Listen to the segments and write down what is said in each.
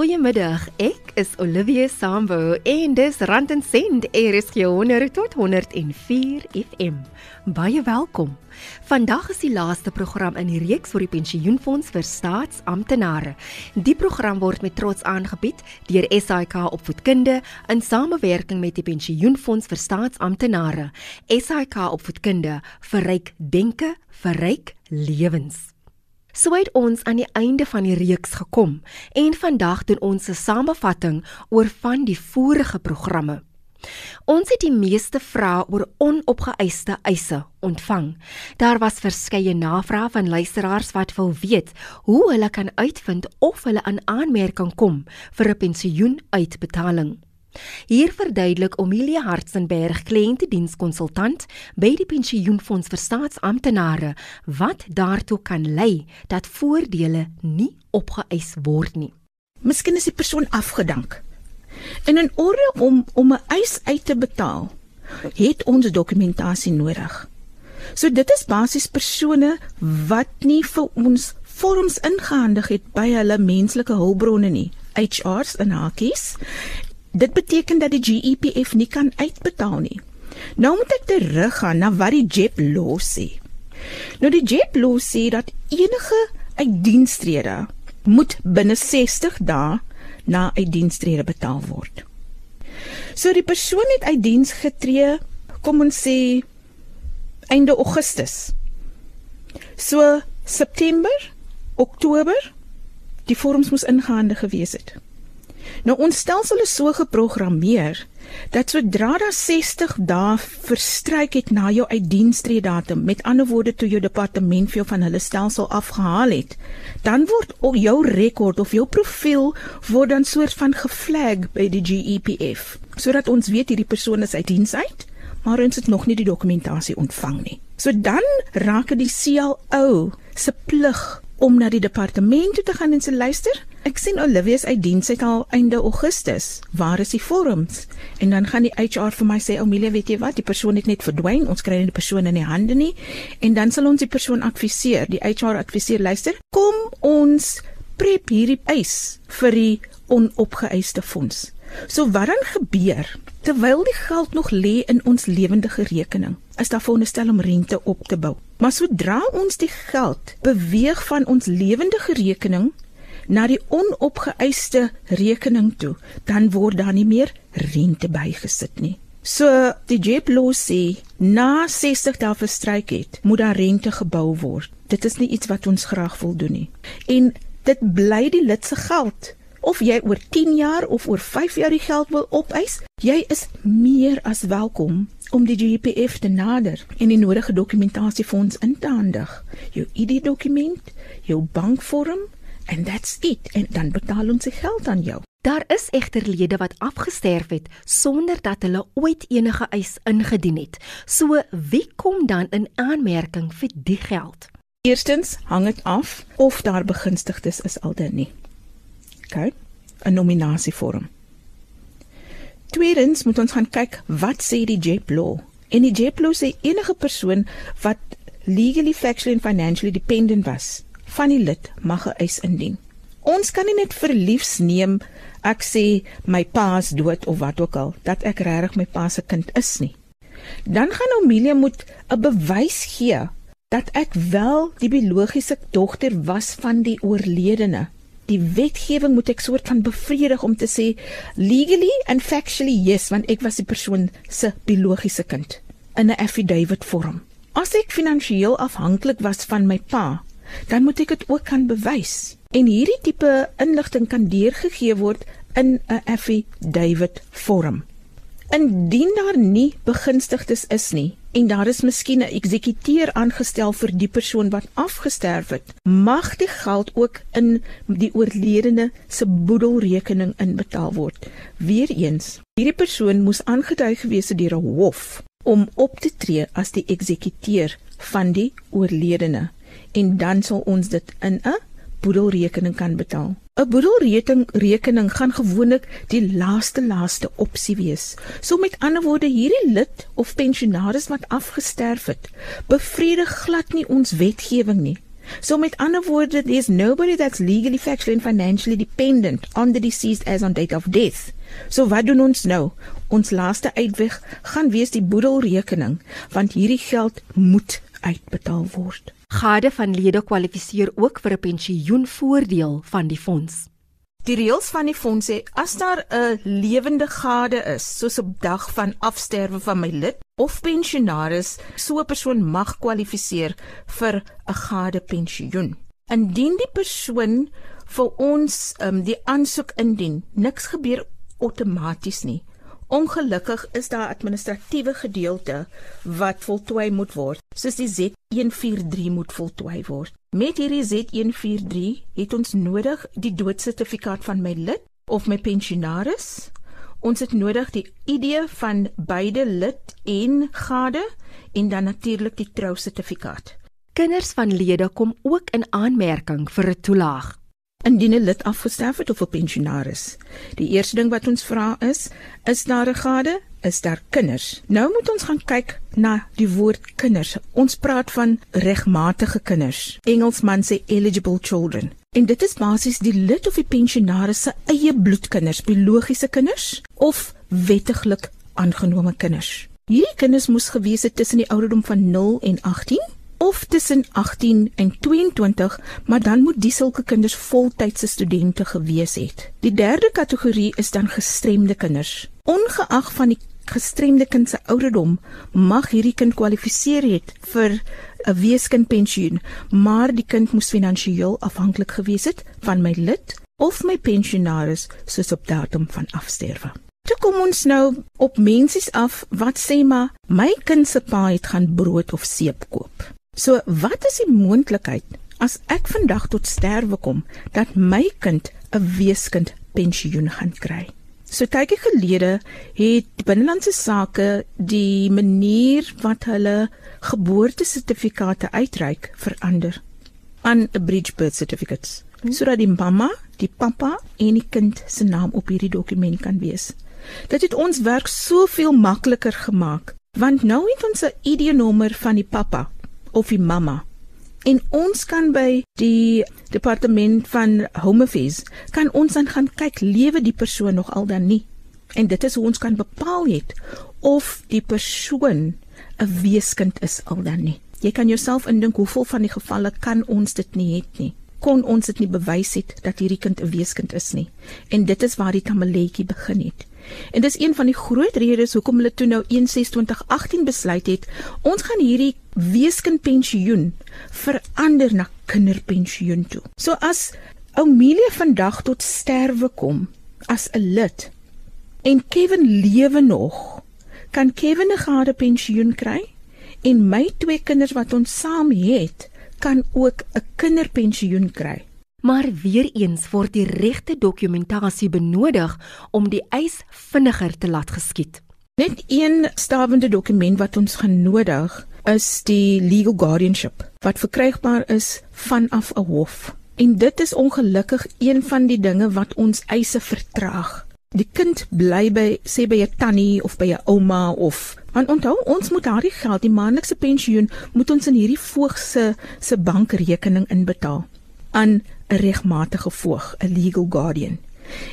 Goeiemiddag. Ek is Olivia Sambo en dis Rand en Sent RSG 100 tot 104 FM. Baie welkom. Vandag is die laaste program in die reeks vir die pensioenfonds vir staatsamptenare. Die program word met trots aangebied deur SAIK Opvoedkunde in samewerking met die pensioenfonds vir staatsamptenare. SAIK Opvoedkunde verryk denke, verryk lewens. So het ons aan die einde van die reeks gekom en vandag doen ons 'n samevatting oor van die vorige programme. Ons het die meeste vrae oor onopgeëiste eise ontvang. Daar was verskeie navrae van luisteraars wat wil weet hoe hulle kan uitvind of hulle aan aanmerking kom vir 'n pensioenuitbetaling. Hier verduidelik Omilia Hartzenberg, kliëntedienskonsultant by die Pensioenfonds vir Staatsamptenare, wat daartoe kan lei dat voordele nie opgeëis word nie. Miskien is die persoon afgedank. En in orde om om 'n eis uit te betaal, het ons dokumentasie nodig. So dit is basies persone wat nie vir ons vorms ingehandig het by hulle menslike hulpbronne nie, HR's en hakies Dit beteken dat die GEPF nie kan uitbetaal nie. Nou moet ek terug gaan na wat die JEP law sê. Nou die JEP law sê dat enige uitdienstrede moet binne 60 dae na uitdienstrede betaal word. So die persoon het uit diens getree, kom ons sê einde Augustus. So September, Oktober, die vorms moes ingehandig gewees het. Nou ons stelsel is so geprogrammeer dat sodra daar 60 dae verstryk het na jou uitdienstree datum, met ander woorde toe jou departement vir jou van hulle stelsel afgehaal het, dan word jou rekord of jou profiel word dan soort van geflag by die GEPF, sodat ons weet hierdie persoon is uit diens uit, maar ons het nog nie die dokumentasie ontvang nie. So dan raak dit die CLO se plig om na die departement toe te gaan en se luister. Ek sien Olivia se uit diens uit al einde Augustus. Waar is die vorms? En dan gaan die HR vir my sê, "Amelia, weet jy wat? Die persoon het net verdwyn. Ons kry nie die persoon in die hande nie." En dan sal ons die persoon adviseer. Die HR adviseer, "Luister, kom ons prep hierdie eis vir die onopgeëiste fonds." So wat dan gebeur terwyl die geld nog lê in ons lewendige rekening? Is daar veronderstel om rente op te bou? Maar sodra ons die geld beweeg van ons lewendige rekening na die onopgeëiste rekening toe, dan word daar nie meer rente bygesit nie. So die JEP law sê na 60 dae verstryk het, moet daar rente gebou word. Dit is nie iets wat ons graag wil doen nie. En dit bly die lid se geld of jy oor 10 jaar of oor 5 jaar die geld wil opeis, jy is meer as welkom om die GPF te nader en die nodige dokumentasie vir ons in te handig. Jou ID-dokument, jou bankvorm and that's it en dan betaal ons se geld aan jou. Daar is egter lede wat afgesterf het sonder dat hulle ooit enige eis ingedien het. So wie kom dan in aanmerking vir die geld? Eerstens hang dit af of daar begunstigdes is alder nie. OK, 'n nominasievorm. Tweedens moet ons gaan kyk wat sê die JEP law. En die JEP law sê enige persoon wat legally factually and financially dependent was van die lid mag 'n eis indien. Ons kan nie net verliefs neem ek sê my pa is dood of wat ook al dat ek regtig my pa se kind is nie. Dan gaan Amelia moet 'n bewys gee dat ek wel die biologiese dogter was van die oorledene die wetgewing moet ek soort van bevredig om te sê legally and factually yes want ek was die persoon se biologiese kind in 'n affidavit vorm. As ek finansiëel afhanklik was van my pa, dan moet ek dit ook kan bewys. En hierdie tipe inligting kan deurgegee word in 'n affidavit vorm. Indien daar nie begunstigdes is nie, en daar is miskien 'n eksekuteur aangestel vir die persoon wat afgesterf het, mag die geld ook in die oorledene se boedelrekening inbetaal word. Weereens, hierdie persoon moes aangedui gewees het deur 'n hof om op te tree as die eksekuteur van die oorledene en dan sal ons dit in 'n boedelrekening kan betaal. 'n Boedelrekening rekening gaan gewoonlik die laaste laaste opsie wees. So met ander woorde, hierdie lid of pensionaris wat afgesterf het, bevredig glad nie ons wetgewing nie. So met ander woorde, there's nobody that's legally, factually and financially dependent on the deceased as on date of death. So wat doen ons nou? Ons laaste uitweg gaan wees die boedelrekening, want hierdie geld moet uitbetaal word. Gade van lede kwalifiseer ook vir 'n pensioenvoordeel van die fonds. Die reëls van die fonds sê as daar 'n lewende gade is, soos op dag van afsterwe van my lid of pensionaris, so 'n persoon mag kwalifiseer vir 'n gade pensioen. Indien die persoon vir ons um, die aansoek indien, niks gebeur outomaties nie. Ongelukkig is daar administratiewe gedeelte wat voltooi moet word, soos die Z143 moet voltooi word. Met hierdie Z143 het ons nodig die doodsertifikaat van my lid of my pensionaris. Ons het nodig die ID van beide lid en gade en dan natuurlik die trousertifikaat. Kinders van lede kom ook in aanmerking vir 'n toelaag. Indien 'n lid afgesterf het of 'n pensionaris. Die eerste ding wat ons vra is, is daar 'n gade? Is daar kinders? Nou moet ons gaan kyk na die woord kinders. Ons praat van regmatige kinders. Engelsman sê eligible children. En dit is basies die lid of die pensionaris se eie bloedkinders, biologiese kinders of wettiglik aangenome kinders. Hierdie kinders moes gewees het tussen die ouderdom van 0 en 18 of tussen 18 en 22, maar dan moet die sulke kinders voltydse studente gewees het. Die derde kategorie is dan gestremde kinders. Ongeag van die gestremde kind se ouderdom, mag hierdie kind kwalifiseer het vir 'n weeskindpensioen, maar die kind moes finansiëel afhanklik gewees het van my lid of my pensionaris soos op datum van afsterwe. Toe kom ons nou op mensies af wat sê maar my kind se pa het gaan brood of seep koop. So wat is die moontlikheid as ek vandag tot sterwe kom dat my kind 'n weeskind pensioen gaan kry? So tydjie gelede het binnelandse sake die manier wat hulle geboortesertifikate uitreik verander aan 'n bridge birth certificates hmm. sodat die mamma, die pappa en die kind se naam op hierdie dokument kan wees. Dit het ons werk soveel makliker gemaak want nou het ons 'n ID-nommer van die pappa of die mamma. En ons kan by die departement van Home Affairs kan ons dan gaan kyk lewe die persoon nog al dan nie. En dit is hoe ons kan bepaal het of die persoon 'n weeskind is al dan nie. Jy kan jouself indink hoeveel van die gevalle kan ons dit nie het nie. Kon ons dit nie bewys het dat hierdie kind 'n weeskind is nie. En dit is waar die tamaletjie begin het. En dis een van die groot redes hoekom hulle toe nou 1618 besluit het, ons gaan hierdie weeskindpensioen verander na kinderpensioen toe. So as Oumelia vandag tot sterwe kom as 'n lid en Kevin lewe nog, kan Kevin 'n gade pensioen kry en my twee kinders wat ons saam het, kan ook 'n kinderpensioen kry. Maar weer eens word die regte dokumentasie benodig om die eis vinniger te laat geskied. Net een stawende dokument wat ons gaan nodig is die legal guardianship wat verkrygbaar is vanaf 'n hof. En dit is ongelukkig een van die dinge wat ons eise vertraag. Die kind bly by sê by 'n tannie of by 'n ouma of want onthou ons moet daardie geld, die maandelikse pensioen, moet ons in hierdie voog se se bankrekening inbetaal aan 'n regmatige voog, 'n legal guardian.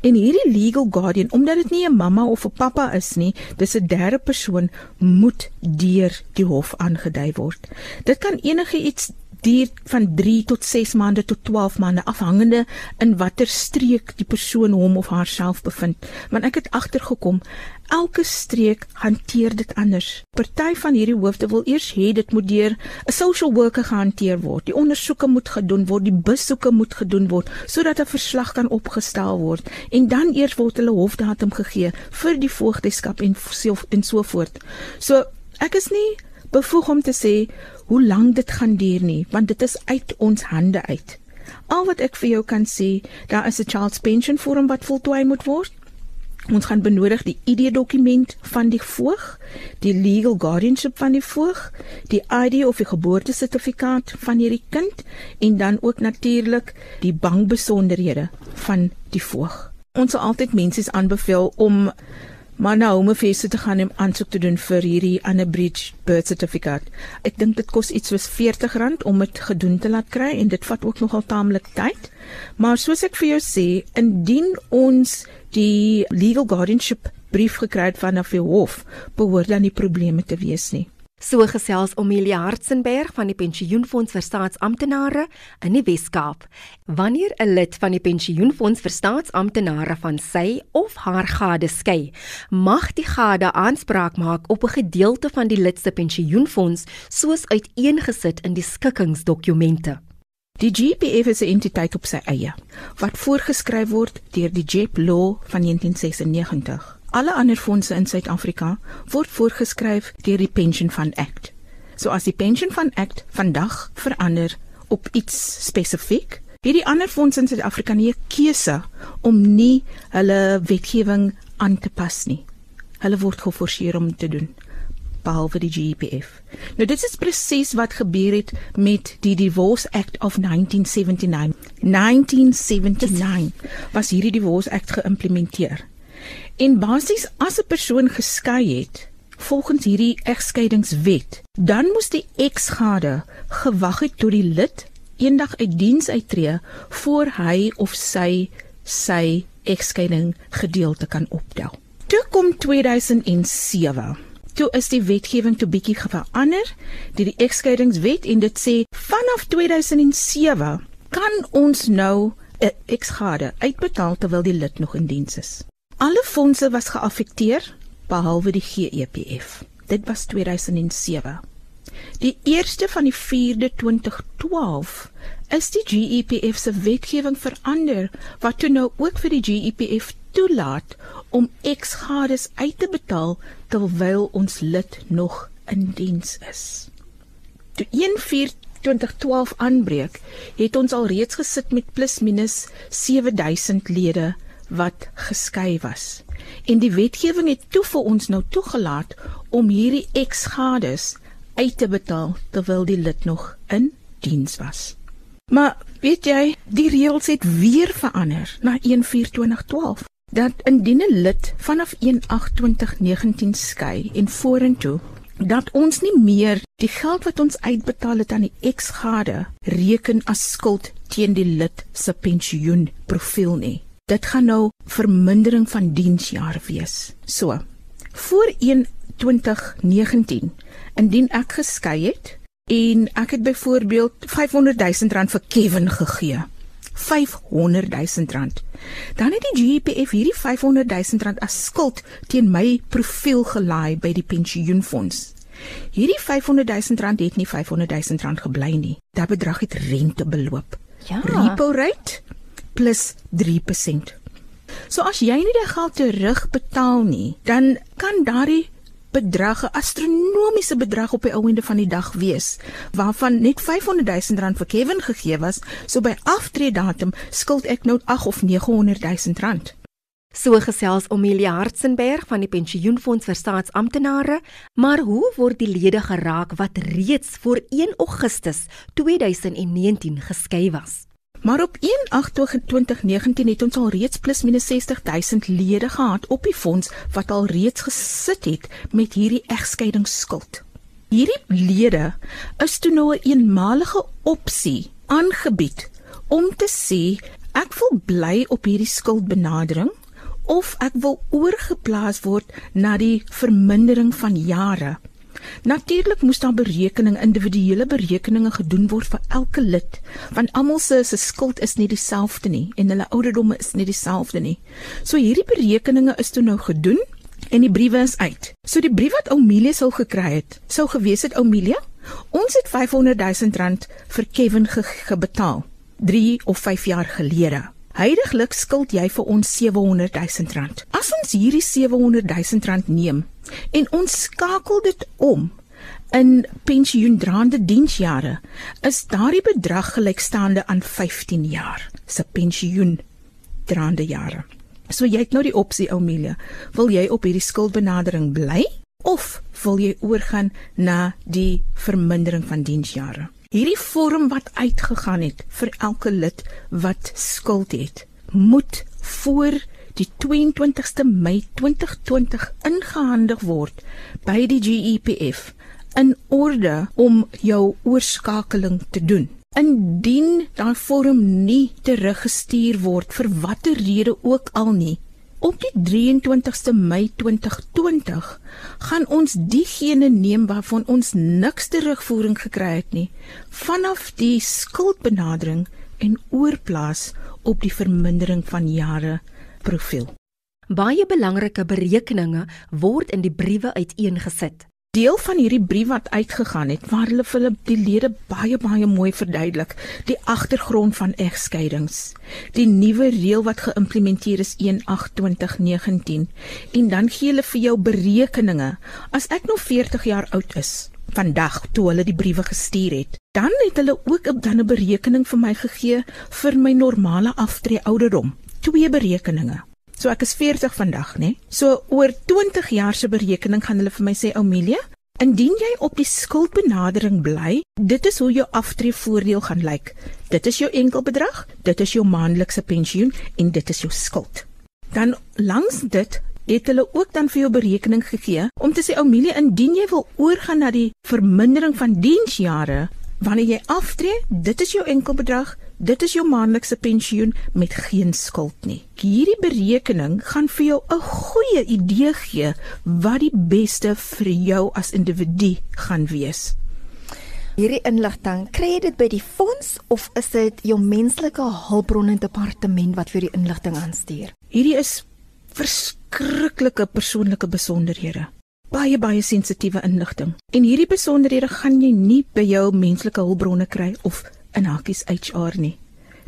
En hierdie legal guardian, omdat dit nie 'n mamma of 'n pappa is nie, dis 'n derde persoon moet deur die hof aangedui word. Dit kan enige iets duur van 3 tot 6 maande tot 12 maande afhangende in watter streek die persoon hom of haarself bevind. Want ek het agtergekom elke streek hanteer dit anders. Party van hierdie hoofde wil eers hê dit moet deur 'n social worker gehanteer word. Die ondersoeke moet gedoen word, die besoeke moet gedoen word sodat 'n verslag kan opgestel word en dan eers word hulle hofdatum gegee vir die voogdeskap en so en so voort. So ek is nie bevoeg om te sê hoe lank dit gaan duur nie, want dit is uit ons hande uit. Al wat ek vir jou kan sê, daar is 'n child's pension vorm wat voltooi moet word. Ons gaan benodig die ID-dokument van die voog, die legal guardianship van die voog, die ID of die geboortesertifikaat van hierdie kind en dan ook natuurlik die bankbesonderhede van die voog. Ons sal altyd mense aanbeveel om maar na home feeste te gaan om aansoek te doen vir hierdie unabridged birth certificate. Ek dink dit kos iets soos R40 om dit gedoen te laat kry en dit vat ook nogal taamlik tyd. Maar soos ek vir jou sê, indien ons die legal guardianship brief gekry het vanaf die hof, behoort dan nie probleme te wees nie. So gesels Omelia Hartzenberg van die Pensioenfonds vir Staatsamptenare in die Wes-Kaap. Wanneer 'n lid van die Pensioenfonds vir Staatsamptenare van sy of haar gade skei, mag die gade aanspraak maak op 'n gedeelte van die lid se pensioenfonds soos uiteengesit in die skikkingsdokumente. Die GPF is 'n entiteit op sy eie wat voorgeskryf word deur die JEP Law van 1996. Alle ander fondse in Suid-Afrika word voorgeskryf deur die Pension Fund Act. So as die Pension Fund Act vandag verander op iets spesifiek, het die ander fondse in Suid-Afrika nie 'n keuse om nie hulle wetgewing aan te pas nie. Hulle word geforseer om te doen behalwe die GEPF. Nou dit is presies wat gebeur het met die Divorce Act of 1979. 1979 was hierdie Divorce Act geïmplementeer. En basies as 'n persoon geskei het volgens hierdie egskeidingswet, dan moes die eksgade gewag het tot die lid eendag uit diens uittreë voor hy of sy sy egskeiding gedeelte kan optel. Toe kom 2007. Toe is die wetgewing toe bietjie verander, die, die egskeidingswet en dit sê vanaf 2007 kan ons nou 'n eksgade uitbetaal terwyl die lid nog in diens is. Alle fondse was geaffekteer behalwe die GEPF. Dit was 2007. Die 1ste van die 4de 2012 is die GEPF se wetgewing verander wat toe nou ook vir die GEPF toelaat om eksgades uit te betaal terwyl ons lid nog in diens is. Toe 1/4/2012 aanbreek, het ons al reeds gesit met plus minus 7000 lede wat geskei was. En die wetgewing het toe vir ons nou toegelaat om hierdie eksgades uit te betaal terwyl die lid nog in diens was. Maar weet jy, die reëls het weer verander na 1/4/2012 dat indien 'n lid vanaf 1/8/2019 skei en vorentoe dat ons nie meer die geld wat ons uitbetaal het aan die eksgade reken as skuld teen die lid se pensioenprofiel nie dit gaan nou vermindering van diensjare wees. So, voor 2019, indien ek geskei het en ek het byvoorbeeld 500 000 rand vir Kevin gegee. 500 000 rand. Dan het die GPF hierdie 500 000 rand as skuld teen my profiel gelaai by die pensioenfonds. Hierdie 500 000 rand het nie 500 000 rand gebly nie. Daardie bedrag het rente beloop. Ja. Repo rate plus 3%. So as jy nie die geld terugbetaal nie, dan kan daardie bedrag 'n astronomiese bedrag op die ouende van die dag wees, waarvan net 500 000 rand vir Kevin gegee was, so by aftreedatum skuld ek nou 8 of 900 000 rand. So gesels Omelia Hartzenberg van die Pensioenfonds vir Staatsamptenare, maar hoe word die lede geraak wat reeds voor 1 Augustus 2019 geskei was? Maar op 1/8/2019 het ons al reeds plus minus 60000 lede gehad op die fonds wat al reeds gesit het met hierdie egskeidingsskuld. Hierdie lede is toe nou 'n eenmalige opsie aangebied om te sê ek wil bly op hierdie skuldbenadering of ek wil oorgeplaas word na die vermindering van jare. Natuurlik moes daar berekening, individuele berekeninge gedoen word vir elke lid, want almal se se skuld is nie dieselfde nie en hulle ouderdomme is nie dieselfde nie. So hierdie berekeninge is toe nou gedoen en die briewe is uit. So die brief wat Oumilia sou gekry het, sou gewees het Oumilia, ons het 500 000 rand vir Kevin ge gebetaal 3 of 5 jaar gelede. Heidiglik skuld jy vir ons 700 000 rand. As ons hierdie 700 000 rand neem en ons skakel dit om in pensioendraande diensjare, is daardie bedrag gelykstaande aan 15 jaar se pensioendraande jare. So jy het nou die opsie Oumelia, wil jy op hierdie skuldbenadering bly of wil jy oorgaan na die vermindering van diensjare? Hierdie vorm wat uitgegaan het vir elke lid wat skuld het, moet voor die 22ste Mei 2020 ingehandig word by die GEPF in orde om jou oorskakeling te doen. Indien daai vorm nie teruggestuur word vir watter rede ook al nie, op die 23ste Mei 2020 gaan ons diegene neem waarvan ons niks terugvoering gekry het nie, vanaf die skuldbenadering en oorplaas op die vermindering van jare profiel. Baie belangrike berekeninge word in die briewe uiteengesit deel van hierdie brief wat uitgegaan het waar hulle vir hulle die lede baie baie mooi verduidelik die agtergrond van egskeidings die nuwe reël wat geïmplementeer is 1/8/2019 en dan gee hulle vir jou berekeninge. As ek nog 40 jaar oud is vandag toe hulle die briewe gestuur het dan het hulle ook 'n dan 'n berekening vir my gegee vir my normale aftree ouderdom. Twee berekeninge So ek is 40 vandag, né? So oor 20 jaar se berekening gaan hulle vir my sê, "Omelia, indien jy op die skuldbenadering bly, dit is hoe jou aftreevoordeel gaan lyk. Dit is jou enkelbedrag, dit is jou maandelikse pensioen en dit is jou skuld." Dan langs dit het hulle ook dan vir jou berekening gegee om te sê, "Omelia, indien jy wil oorgaan na die vermindering van diensjare, wanneer jy aftree, dit is jou enkelbedrag, dit is jou maandelikse pensioen met geen skuld nie. Hierdie berekening gaan vir jou 'n goeie idee gee wat die beste vir jou as individu gaan wees. Hierdie inligting, kry jy dit by die fonds of is dit jou menslike hulpbronne departement wat vir die inligting aanstuur? Hierdie is verskriklike persoonlike besonderhede baie baie sensitiewe inligting. En hierdie besonderhede gaan jy nie by jou menslike hulpbronne kry of in hakkies HR nie.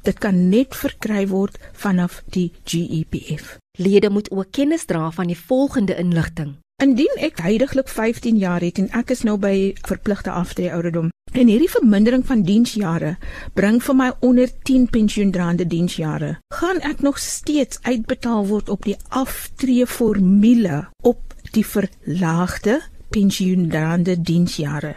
Dit kan net verkry word vanaf die GEPF. Lede moet ook kennis dra van die volgende inligting. Indien ek heidaglik 15 jaar het en ek is nou by verpligte aftree ouderdom en hierdie vermindering van diensjare bring vir my onder 10 pensioendraande diensjare, gaan ek nog steeds uitbetaal word op die aftree formule op die verlaagde pensioendraande diensjare.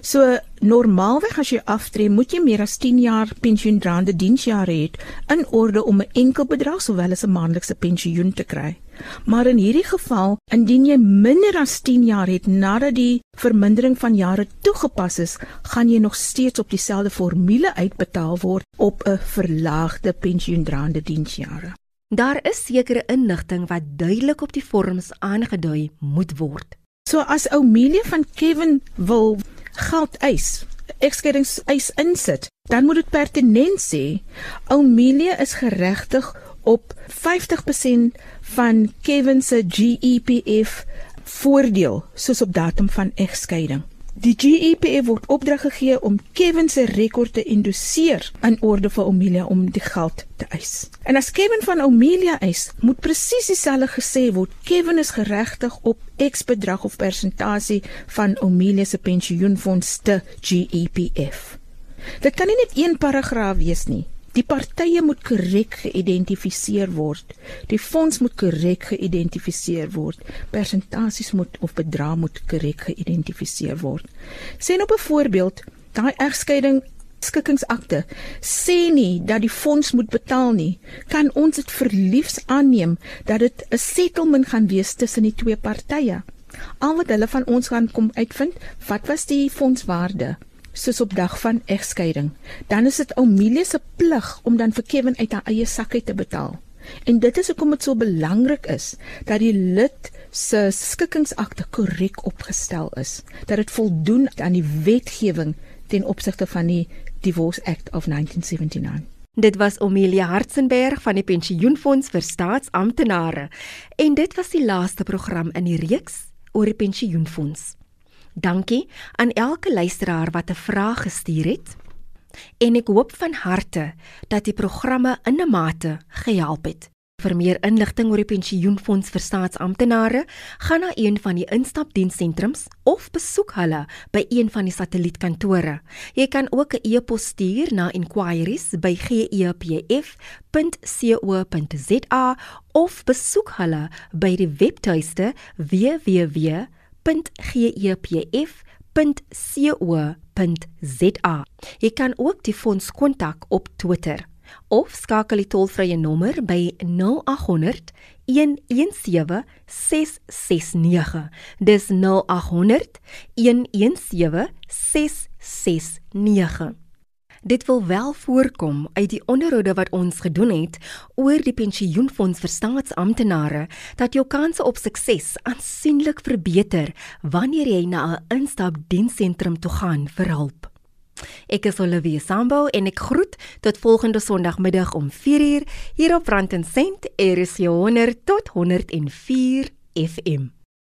So normaalweg as jy aftree, moet jy meer as 10 jaar pensioendraande diensjare hê in orde om 'n enkel bedrag sowel as 'n maandelikse pensioen te kry. Maar in hierdie geval, indien jy minder as 10 jaar het nadat die vermindering van jare toegepas is, gaan jy nog steeds op dieselfde formule uitbetaal word op 'n verlaagde pensioendraande diensjare. Daar is sekere inligting wat duidelik op die vorms aangedui moet word. So as Oumelia van Kevin wil geld eis, ekskedings eis insit, dan moet dit pertinent sê Oumelia is geregtig op 50% van Kevin se GEPF voordeel soos op datum van egskeiding. Die GEPF word opdrag gegee om Kevin se rekord te indoseer in orde vir Omelia om die geld te eis. En as Kevin van Omelia eis, moet presies dieselfde gesê word. Kevin is geregtig op X bedrag of persentasie van Omelia se pensioenfonds te GEPF. Dit kan nie net een paragraaf wees nie. Die partye moet korrek geïdentifiseer word. Die fonds moet korrek geïdentifiseer word. Persentasies moet of bedrag moet korrek geïdentifiseer word. Sien op 'n voorbeeld, daai egskeiding skikkingsakte sê nie dat die fonds moet betaal nie. Kan ons dit verliefs aanneem dat dit 'n settlement gaan wees tussen die twee partye? Al wat hulle van ons gaan kom uitvind, wat was die fondswaarde? Soos op dag van egskeiding, dan is dit Oumelia se plig om dan vir Kevin uit haar eie sak uit te betaal. En dit is hoekom dit so belangrik is dat die lid se skikkingsakte korrek opgestel is, dat dit voldoen aan die wetgewing ten opsigte van die Divorce Act of 1979. Dit was Omelia Hartzenberg van die Pensioenfonds vir Staatsamptenare en dit was die laaste program in die reeks oor die pensioenfonds. Dankie aan elke luisteraar wat 'n vraag gestuur het. En ek hoop van harte dat die programme in 'n mate gehelp het. Vir meer inligting oor die pensioenfonds vir staatsamptenare, gaan na een van die instapdienssentrums of besoek hulle by een van die satellietkantore. Jy kan ook 'n e-pos stuur na inquiries@gepf.co.za of besoek hulle by die webtuiste www www.gepf.co.za. Jy kan ook die fonds kontak op Twitter. of skakel die tolvrye nommer by 0800 117 669. Dis 0800 117 669. Dit wil wel voorkom uit die onderhoude wat ons gedoen het oor die pensioenfonds vir staatsamptenare dat jou kanse op sukses aansienlik verbeter wanneer jy na 'n instapdiensentrum toe gaan vir hulp. Ek is Olivia Sambo en ek groet tot volgende Sondagmiddag om 4uur hier op Rand en Sent, RSG 100 tot 104 FM.